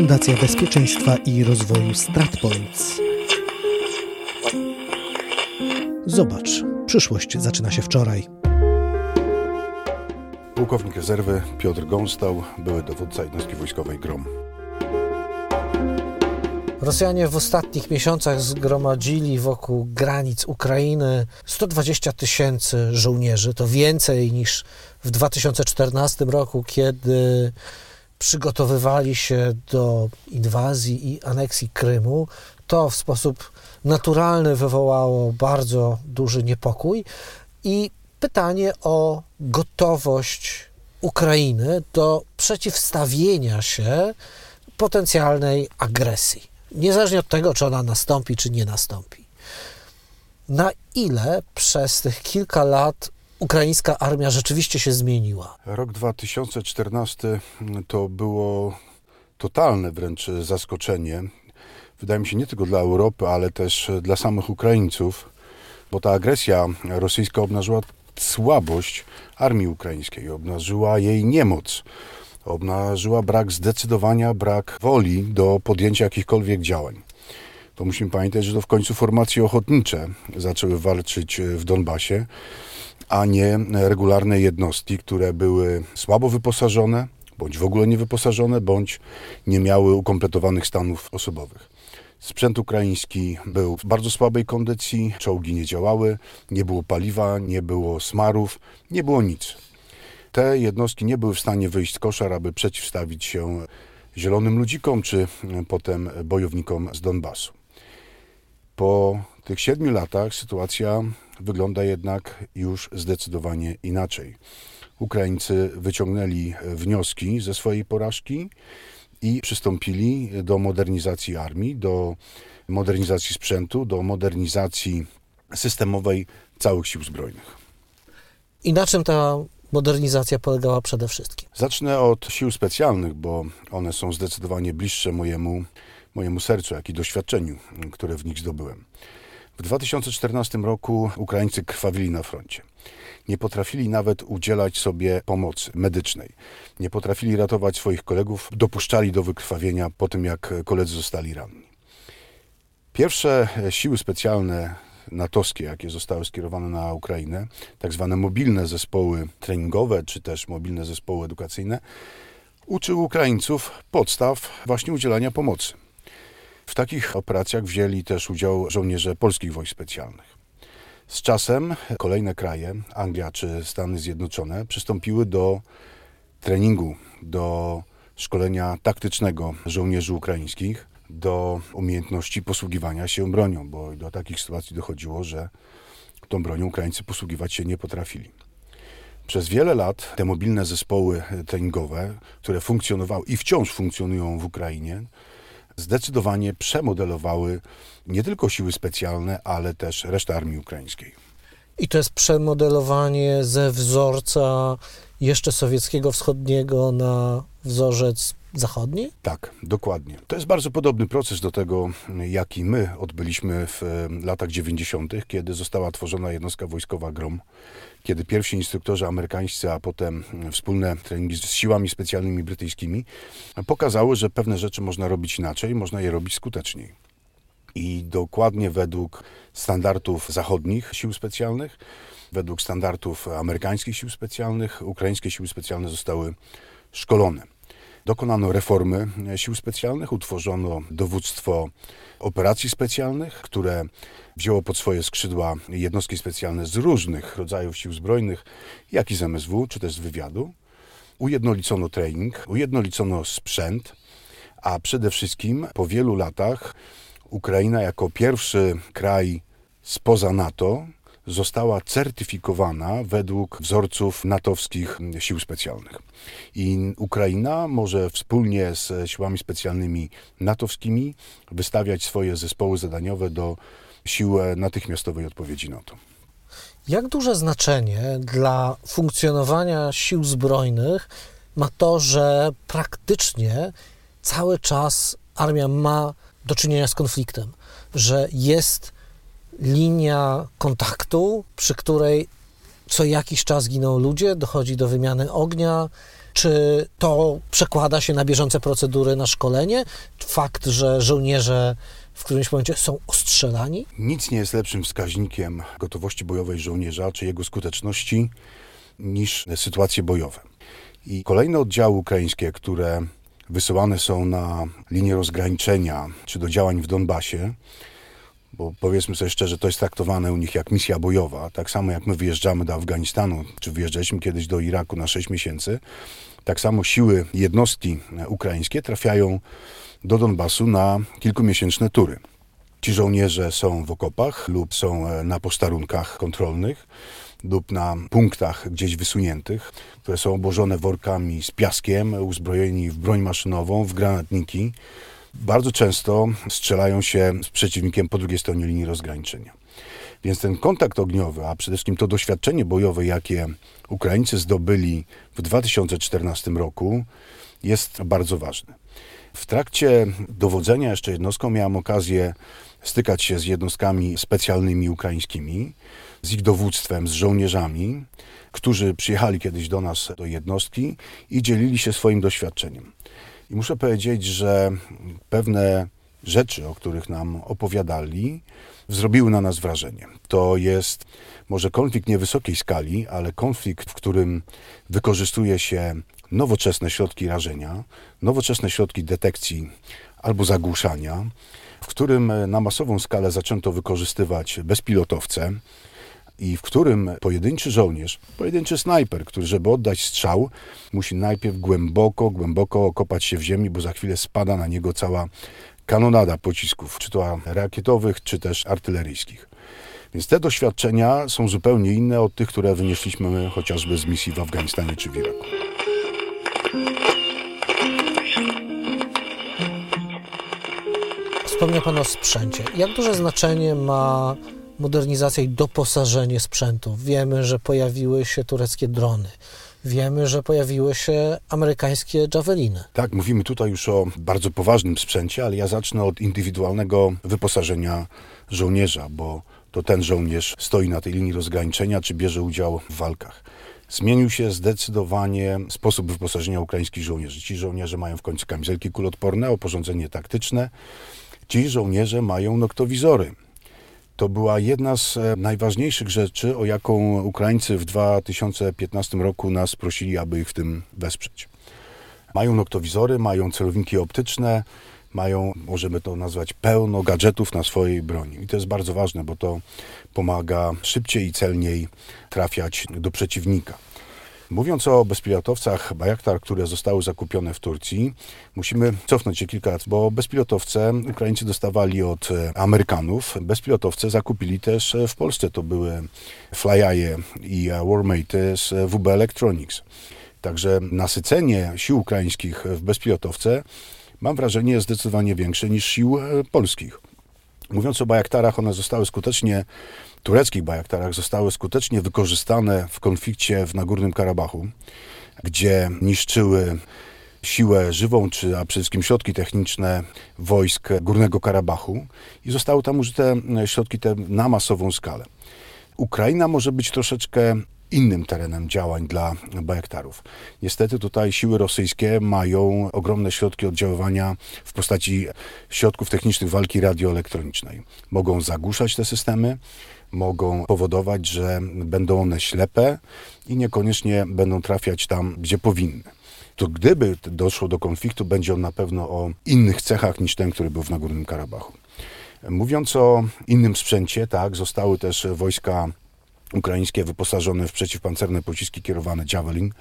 Fundacja Bezpieczeństwa i Rozwoju StratPoints. Zobacz, przyszłość zaczyna się wczoraj. Pułkownik rezerwy Piotr Gąstał, były dowódca jednostki wojskowej GROM. Rosjanie w ostatnich miesiącach zgromadzili wokół granic Ukrainy 120 tysięcy żołnierzy. To więcej niż w 2014 roku, kiedy przygotowywali się do inwazji i aneksji Krymu. To w sposób naturalny wywołało bardzo duży niepokój i pytanie o gotowość Ukrainy do przeciwstawienia się potencjalnej agresji niezależnie od tego, czy ona nastąpi, czy nie nastąpi. Na ile przez tych kilka lat ukraińska armia rzeczywiście się zmieniła? Rok 2014 to było totalne wręcz zaskoczenie. Wydaje mi się nie tylko dla Europy, ale też dla samych Ukraińców, bo ta agresja rosyjska obnażyła słabość armii ukraińskiej, obnażyła jej niemoc obnażyła brak zdecydowania, brak woli do podjęcia jakichkolwiek działań. To musimy pamiętać, że to w końcu formacje ochotnicze zaczęły walczyć w Donbasie, a nie regularne jednostki, które były słabo wyposażone, bądź w ogóle nie wyposażone, bądź nie miały ukompletowanych stanów osobowych. Sprzęt ukraiński był w bardzo słabej kondycji, czołgi nie działały, nie było paliwa, nie było smarów, nie było nic te jednostki nie były w stanie wyjść z koszar, aby przeciwstawić się zielonym ludzikom czy potem bojownikom z Donbasu. Po tych siedmiu latach sytuacja wygląda jednak już zdecydowanie inaczej. Ukraińcy wyciągnęli wnioski ze swojej porażki i przystąpili do modernizacji armii, do modernizacji sprzętu, do modernizacji systemowej całych sił zbrojnych. I na czym ta modernizacja polegała przede wszystkim? Zacznę od sił specjalnych, bo one są zdecydowanie bliższe mojemu, mojemu sercu, jak i doświadczeniu, które w nich zdobyłem. W 2014 roku Ukraińcy krwawili na froncie. Nie potrafili nawet udzielać sobie pomocy medycznej. Nie potrafili ratować swoich kolegów, dopuszczali do wykrwawienia po tym, jak koledzy zostali ranni. Pierwsze siły specjalne natowskie, jakie zostały skierowane na Ukrainę, tak zwane mobilne zespoły treningowe, czy też mobilne zespoły edukacyjne, uczył Ukraińców podstaw właśnie udzielania pomocy. W takich operacjach wzięli też udział żołnierze polskich wojsk specjalnych. Z czasem kolejne kraje, Anglia czy Stany Zjednoczone, przystąpiły do treningu, do szkolenia taktycznego żołnierzy ukraińskich do umiejętności posługiwania się bronią, bo do takich sytuacji dochodziło, że tą bronią Ukraińcy posługiwać się nie potrafili. Przez wiele lat te mobilne zespoły treningowe, które funkcjonowały i wciąż funkcjonują w Ukrainie, zdecydowanie przemodelowały nie tylko siły specjalne, ale też resztę armii ukraińskiej. I to jest przemodelowanie ze wzorca jeszcze sowieckiego wschodniego na wzorzec zachodni? Tak, dokładnie. To jest bardzo podobny proces do tego, jaki my odbyliśmy w latach 90., kiedy została tworzona jednostka wojskowa GROM, kiedy pierwsi instruktorzy amerykańscy, a potem wspólne treningi z siłami specjalnymi brytyjskimi pokazały, że pewne rzeczy można robić inaczej, można je robić skuteczniej. I dokładnie według standardów zachodnich sił specjalnych, według standardów amerykańskich sił specjalnych, ukraińskie siły specjalne zostały szkolone. Dokonano reformy sił specjalnych, utworzono dowództwo operacji specjalnych, które wzięło pod swoje skrzydła jednostki specjalne z różnych rodzajów sił zbrojnych, jak i z MSW, czy też z wywiadu. Ujednolicono trening, ujednolicono sprzęt, a przede wszystkim po wielu latach Ukraina jako pierwszy kraj spoza NATO została certyfikowana według wzorców natowskich sił specjalnych. I Ukraina może wspólnie z siłami specjalnymi natowskimi wystawiać swoje zespoły zadaniowe do sił natychmiastowej odpowiedzi NATO. Jak duże znaczenie dla funkcjonowania sił zbrojnych ma to, że praktycznie cały czas armia ma do czynienia z konfliktem, że jest linia kontaktu, przy której co jakiś czas giną ludzie, dochodzi do wymiany ognia, Czy to przekłada się na bieżące procedury, na szkolenie? Fakt, że żołnierze w którymś momencie są ostrzelani? Nic nie jest lepszym wskaźnikiem gotowości bojowej żołnierza czy jego skuteczności niż sytuacje bojowe. I kolejne oddziały ukraińskie, które wysyłane są na linię rozgraniczenia czy do działań w Donbasie, bo powiedzmy sobie szczerze, to jest traktowane u nich jak misja bojowa, tak samo jak my wyjeżdżamy do Afganistanu, czy wyjeżdżaliśmy kiedyś do Iraku na 6 miesięcy, tak samo siły, jednostki ukraińskie trafiają do Donbasu na kilkumiesięczne tury. Ci żołnierze są w okopach lub są e, na posterunkach kontrolnych lub na punktach gdzieś wysuniętych, które są obłożone workami z piaskiem, uzbrojeni w broń maszynową, w granatniki. Bardzo często strzelają się z przeciwnikiem po drugiej stronie linii rozgraniczenia. Więc ten kontakt ogniowy, a przede wszystkim to doświadczenie bojowe, jakie Ukraińcy zdobyli w 2014 roku, jest bardzo ważne. W trakcie dowodzenia jeszcze jednostką miałem okazję stykać się z jednostkami specjalnymi ukraińskimi, z ich dowództwem, z żołnierzami, którzy przyjechali kiedyś do nas do jednostki i dzielili się swoim doświadczeniem. I muszę powiedzieć, że pewne rzeczy, o których nam opowiadali, zrobiły na nas wrażenie. To jest może konflikt niewysokiej skali, ale konflikt, w którym wykorzystuje się nowoczesne środki rażenia, nowoczesne środki detekcji albo zagłuszania, w którym na masową skalę zaczęto wykorzystywać bezpilotowce i w którym pojedynczy żołnierz, pojedynczy snajper, który żeby oddać strzał, musi najpierw głęboko, głęboko okopać się w ziemi, bo za chwilę spada na niego cała kanonada pocisków, czy to rakietowych, czy też artyleryjskich. Więc te doświadczenia są zupełnie inne od tych, które wynieśliśmy chociażby z misji w Afganistanie czy w Iraku. Wspomniał Pan o sprzęcie. Jak duże znaczenie ma modernizacja i doposażenie sprzętu? Wiemy, że pojawiły się tureckie drony. Wiemy, że pojawiły się amerykańskie javeliny. Tak, mówimy tutaj już o bardzo poważnym sprzęcie, ale ja zacznę od indywidualnego wyposażenia żołnierza, bo to ten żołnierz stoi na tej linii rozgraniczenia czy bierze udział w walkach. Zmienił się zdecydowanie sposób wyposażenia ukraińskich żołnierzy. Ci żołnierze mają w końcu kamizelki kulotporne, oporządzenie taktyczne. Ci żołnierze mają noktowizory. To była jedna z e, najważniejszych rzeczy, o jaką Ukraińcy w 2015 roku nas prosili, aby ich w tym wesprzeć. Mają noktowizory, mają celowniki optyczne, mają, możemy to nazwać, pełno gadżetów na swojej broni. I to jest bardzo ważne, bo to pomaga szybciej i celniej trafiać do przeciwnika. Mówiąc o bezpilotowcach Bayraktar, które zostały zakupione w Turcji, musimy cofnąć się kilka lat, bo bezpilotowce Ukraińcy dostawali od Amerykanów. Bezpilotowce zakupili też w Polsce. To były FlyEye i Warmate z WB Electronics. Także nasycenie sił ukraińskich w bezpilotowce mam wrażenie jest zdecydowanie większe niż sił polskich. Mówiąc o Bajaktarach, one zostały skutecznie tureckich bajaktarach zostały skutecznie wykorzystane w konflikcie w Nagórnym Karabachu, gdzie niszczyły siłę żywą, czy a przede wszystkim środki techniczne wojsk Górnego Karabachu i zostały tam użyte środki te na masową skalę. Ukraina może być troszeczkę innym terenem działań dla Bajaktarów. Niestety tutaj siły rosyjskie mają ogromne środki oddziaływania w postaci środków technicznych walki radioelektronicznej. Mogą zagłuszać te systemy, mogą powodować, że będą one ślepe i niekoniecznie będą trafiać tam, gdzie powinny. To gdyby doszło do konfliktu, będzie on na pewno o innych cechach niż ten, który był w Nagórnym Karabachu. Mówiąc o innym sprzęcie, tak, zostały też wojska ukraińskie wyposażone w przeciwpancerne pociski kierowane Javelin,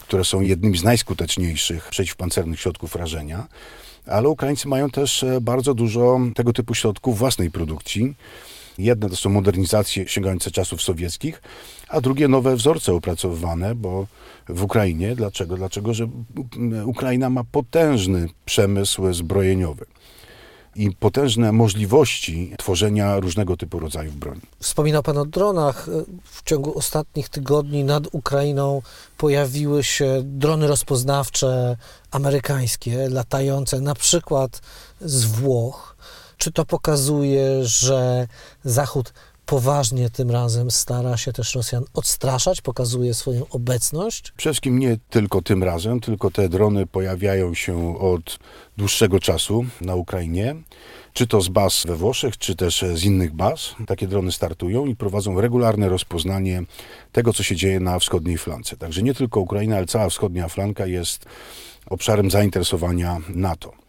które są jednymi z najskuteczniejszych przeciwpancernych środków rażenia, ale Ukraińcy mają też bardzo dużo tego typu środków własnej produkcji. Jedne to są modernizacje sięgające czasów sowieckich, a drugie nowe wzorce opracowywane, bo w Ukrainie. Dlaczego? Dlaczego, że Ukraina ma potężny przemysł zbrojeniowy i potężne możliwości tworzenia różnego typu rodzajów broni. Wspominał Pan o dronach. W ciągu ostatnich tygodni nad Ukrainą pojawiły się drony rozpoznawcze amerykańskie, latające na przykład z Włoch. Czy to pokazuje, że Zachód poważnie tym razem stara się też Rosjan odstraszać, pokazuje swoją obecność. Przede wszystkim nie tylko tym razem, tylko te drony pojawiają się od dłuższego czasu na Ukrainie, czy to z baz we Włoszech, czy też z innych baz. Takie drony startują i prowadzą regularne rozpoznanie tego, co się dzieje na wschodniej flance. Także nie tylko Ukraina, ale cała wschodnia flanka jest obszarem zainteresowania NATO.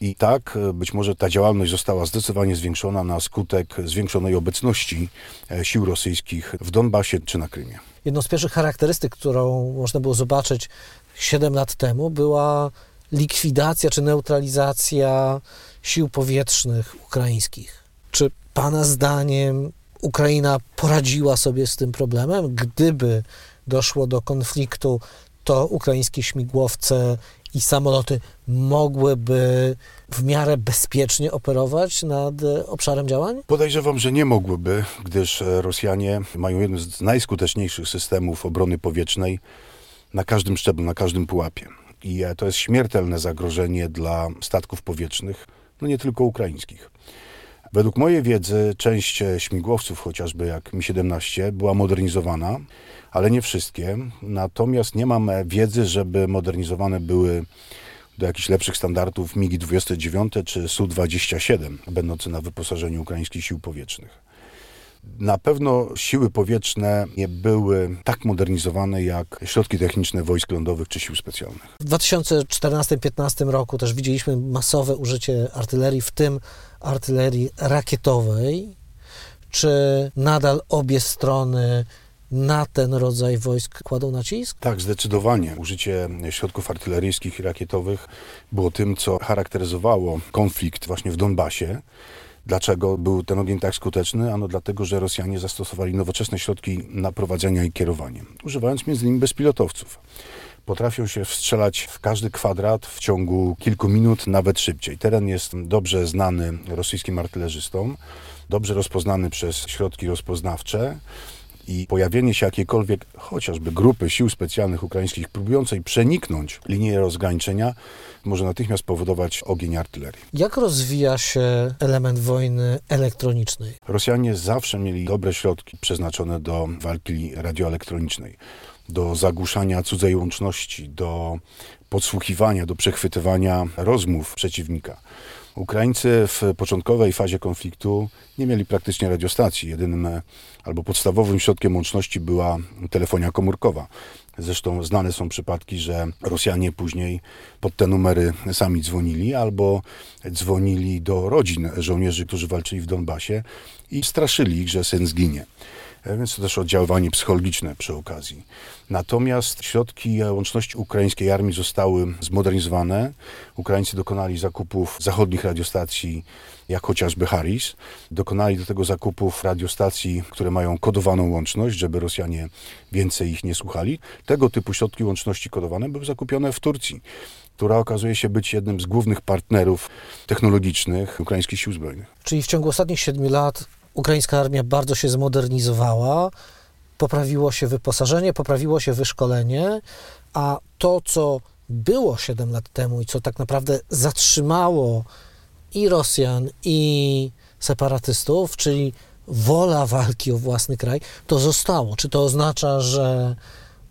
I tak e, być może ta działalność została zdecydowanie zwiększona na skutek zwiększonej obecności e, sił rosyjskich w Donbasie czy na Krymie. Jedną z pierwszych charakterystyk, którą można było zobaczyć 7 lat temu, była likwidacja czy neutralizacja sił powietrznych ukraińskich. Czy Pana zdaniem Ukraina poradziła sobie z tym problemem? Gdyby doszło do konfliktu, to ukraińskie śmigłowce i samoloty mogłyby w miarę bezpiecznie operować nad obszarem działań? Podejrzewam, że nie mogłyby, gdyż Rosjanie mają jeden z najskuteczniejszych systemów obrony powietrznej na każdym szczeblu, na każdym pułapie. I to jest śmiertelne zagrożenie dla statków powietrznych, no nie tylko ukraińskich. Według mojej wiedzy część śmigłowców, chociażby jak Mi-17, była modernizowana, ale nie wszystkie. Natomiast nie mam wiedzy, żeby modernizowane były do jakichś lepszych standardów MiG-29 czy Su-27, będące na wyposażeniu ukraińskich sił powietrznych. Na pewno siły powietrzne nie były tak modernizowane jak środki techniczne wojsk lądowych czy sił specjalnych. W 2014-2015 roku też widzieliśmy masowe użycie artylerii, w tym artylerii rakietowej. Czy nadal obie strony na ten rodzaj wojsk kładą nacisk? Tak, zdecydowanie. Użycie środków artyleryjskich i rakietowych było tym, co charakteryzowało konflikt właśnie w Donbasie. Dlaczego był ten ogień tak skuteczny? Ano dlatego, że Rosjanie zastosowali nowoczesne środki naprowadzenia i kierowania, używając m.in. bezpilotowców. Potrafią się wstrzelać w każdy kwadrat w ciągu kilku minut, nawet szybciej. Teren jest dobrze znany rosyjskim artylerzystom, dobrze rozpoznany przez środki rozpoznawcze i pojawienie się jakiejkolwiek chociażby grupy sił specjalnych ukraińskich próbującej przeniknąć linię rozgraniczenia może natychmiast powodować ogień artylerii. Jak rozwija się element wojny elektronicznej? Rosjanie zawsze mieli dobre środki przeznaczone do walki radioelektronicznej, do zagłuszania cudzej łączności, do podsłuchiwania, do przechwytywania rozmów przeciwnika. Ukraińcy w początkowej fazie konfliktu nie mieli praktycznie radiostacji. Jedynym e, albo podstawowym środkiem łączności była telefonia komórkowa. Zresztą znane są przypadki, że Rosjanie później pod te numery sami dzwonili albo dzwonili do rodzin żołnierzy, którzy walczyli w Donbasie i straszyli ich, że syn zginie. E, więc to też oddziaływanie psychologiczne przy okazji. Natomiast środki łączności ukraińskiej armii zostały zmodernizowane. Ukraińcy dokonali zakupów zachodnich radiostacji, jak chociażby Harris. Dokonali do tego zakupów radiostacji, które mają kodowaną łączność, żeby Rosjanie więcej ich nie słuchali. Tego typu środki łączności kodowane były zakupione w Turcji która okazuje się być jednym z głównych partnerów technologicznych ukraińskich sił zbrojnych. Czyli w ciągu ostatnich siedmiu lat ukraińska armia bardzo się zmodernizowała, poprawiło się wyposażenie, poprawiło się wyszkolenie, a to, co było 7 lat temu i co tak naprawdę zatrzymało i Rosjan, i separatystów, czyli wola walki o własny kraj, to zostało. Czy to oznacza, że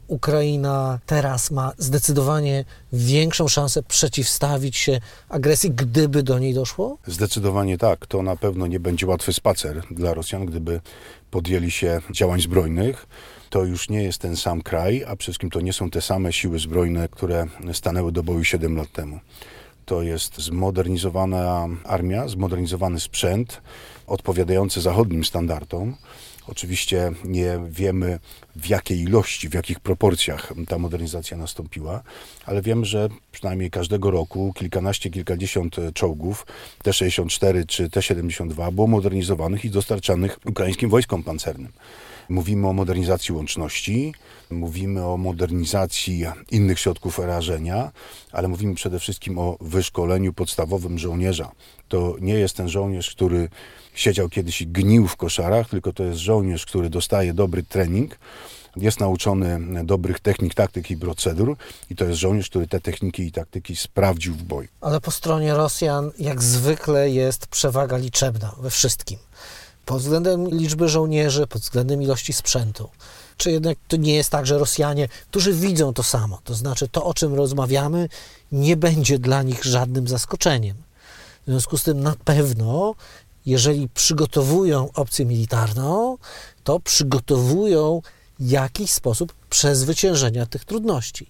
Ukraina teraz ma zdecydowanie większą szansę przeciwstawić się agresji, gdyby do niej doszło? Zdecydowanie tak. To na pewno nie będzie łatwy spacer dla Rosjan, gdyby podjęli się działań zbrojnych. To już nie jest ten sam kraj, a przede wszystkim to nie są te same siły zbrojne, które stanęły do boju 7 lat temu. To jest zmodernizowana armia, zmodernizowany sprzęt, odpowiadający zachodnim standardom. Oczywiście nie wiemy w jakiej ilości, w jakich proporcjach ta modernizacja nastąpiła, ale wiem, że przynajmniej każdego roku kilkanaście, kilkadziesiąt czołgów T-64 czy T-72 było modernizowanych i dostarczanych ukraińskim wojskom pancernym. Mówimy o modernizacji łączności, mówimy o modernizacji innych środków rażenia, ale mówimy przede wszystkim o wyszkoleniu podstawowym żołnierza. To nie jest ten żołnierz, który siedział kiedyś i gnił w koszarach, tylko to jest żołnierz, który dostaje dobry trening, jest nauczony dobrych technik, taktyk i procedur i to jest żołnierz, który te techniki i taktyki sprawdził w boju. Ale po stronie Rosjan jak zwykle jest przewaga liczebna we wszystkim. Pod względem liczby żołnierzy, pod względem ilości sprzętu. Czy jednak to nie jest tak, że Rosjanie, którzy widzą to samo, to znaczy to, o czym rozmawiamy, nie będzie dla nich żadnym zaskoczeniem. W związku z tym na pewno, jeżeli przygotowują opcję militarną, to przygotowują jakiś sposób przezwyciężenia tych trudności.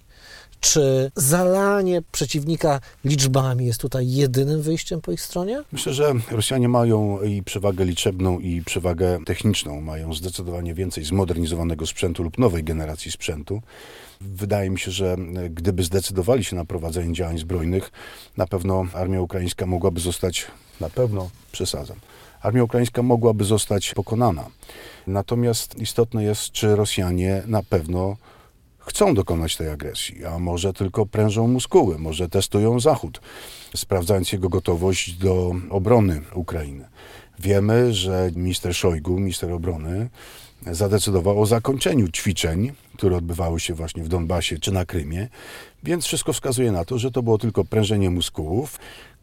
Czy zalanie przeciwnika liczbami jest tutaj jedynym wyjściem po ich stronie? Myślę, że Rosjanie mają i przewagę liczebną, i przewagę techniczną. Mają zdecydowanie więcej zmodernizowanego sprzętu lub nowej generacji sprzętu. Wydaje mi się, że gdyby zdecydowali się na prowadzenie działań zbrojnych, na pewno armia ukraińska mogłaby zostać, na pewno przesadzam, armia ukraińska mogłaby zostać pokonana. Natomiast istotne jest, czy Rosjanie na pewno chcą dokonać tej agresji, a może tylko prężą muskuły, może testują Zachód, sprawdzając jego gotowość do obrony Ukrainy. Wiemy, że minister Szojgu, minister obrony, zadecydował o zakończeniu ćwiczeń, które odbywały się właśnie w Donbasie czy na Krymie, więc wszystko wskazuje na to, że to było tylko prężenie muskułów.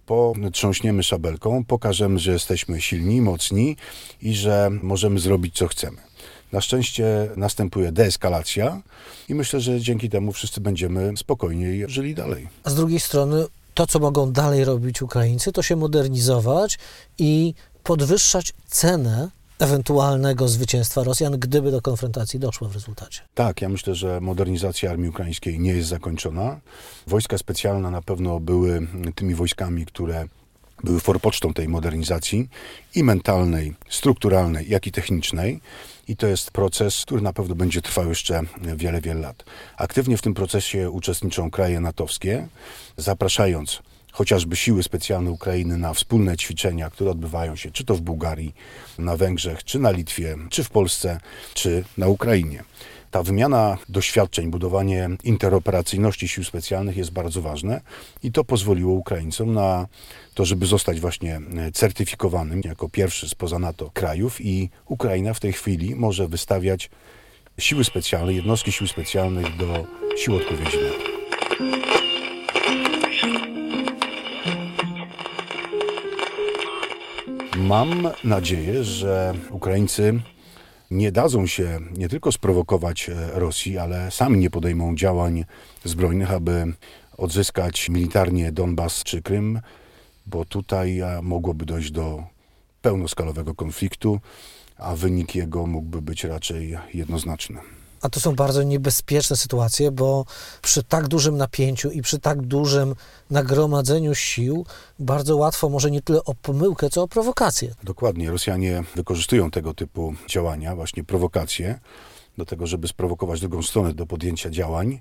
Potrząśniemy szabelką, pokażemy, że jesteśmy silni, mocni i że możemy zrobić co chcemy. Na szczęście następuje deeskalacja i myślę, że dzięki temu wszyscy będziemy spokojniej żyli dalej. A z drugiej strony, to co mogą dalej robić Ukraińcy, to się modernizować i podwyższać cenę ewentualnego zwycięstwa Rosjan, gdyby do konfrontacji doszło w rezultacie. Tak, ja myślę, że modernizacja armii ukraińskiej nie jest zakończona. Wojska specjalne na pewno były tymi wojskami, które były forpocztą tej modernizacji i mentalnej, strukturalnej, jak i technicznej. I to jest proces, który na pewno będzie trwał jeszcze wiele, wiele lat. Aktywnie w tym procesie uczestniczą kraje natowskie, zapraszając chociażby siły specjalne Ukrainy na wspólne ćwiczenia, które odbywają się czy to w Bułgarii, na Węgrzech, czy na Litwie, czy w Polsce, czy na Ukrainie. Ta wymiana doświadczeń, budowanie interoperacyjności sił specjalnych jest bardzo ważne i to pozwoliło Ukraińcom na to, żeby zostać właśnie certyfikowanym jako pierwszy spoza NATO krajów i Ukraina w tej chwili może wystawiać siły specjalne, jednostki sił specjalnych do sił odpowiedzi NATO. Mam nadzieję, że Ukraińcy nie dadzą się nie tylko sprowokować e, Rosji, ale sami nie podejmą działań zbrojnych, aby odzyskać militarnie Donbas czy Krym, bo tutaj mogłoby dojść do pełnoskalowego konfliktu, a wynik jego mógłby być raczej jednoznaczny. A to są bardzo niebezpieczne sytuacje, bo przy tak dużym napięciu i przy tak dużym nagromadzeniu sił bardzo łatwo może nie tyle o pomyłkę, co o prowokację. Dokładnie. Rosjanie wykorzystują tego typu działania, właśnie prowokacje, do tego, żeby sprowokować drugą stronę do podjęcia działań.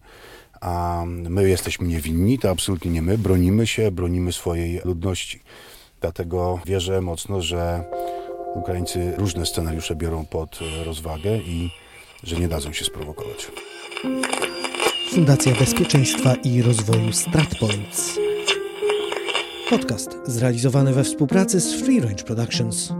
A my jesteśmy niewinni, to absolutnie nie my. Bronimy się, bronimy swojej ludności. Dlatego wierzę mocno, że Ukraińcy różne scenariusze biorą pod rozwagę i że nie dadzą się sprowokować. Fundacja Bezpieczeństwa i Rozwoju StratPoints. Podcast zrealizowany we współpracy z Free Range Productions.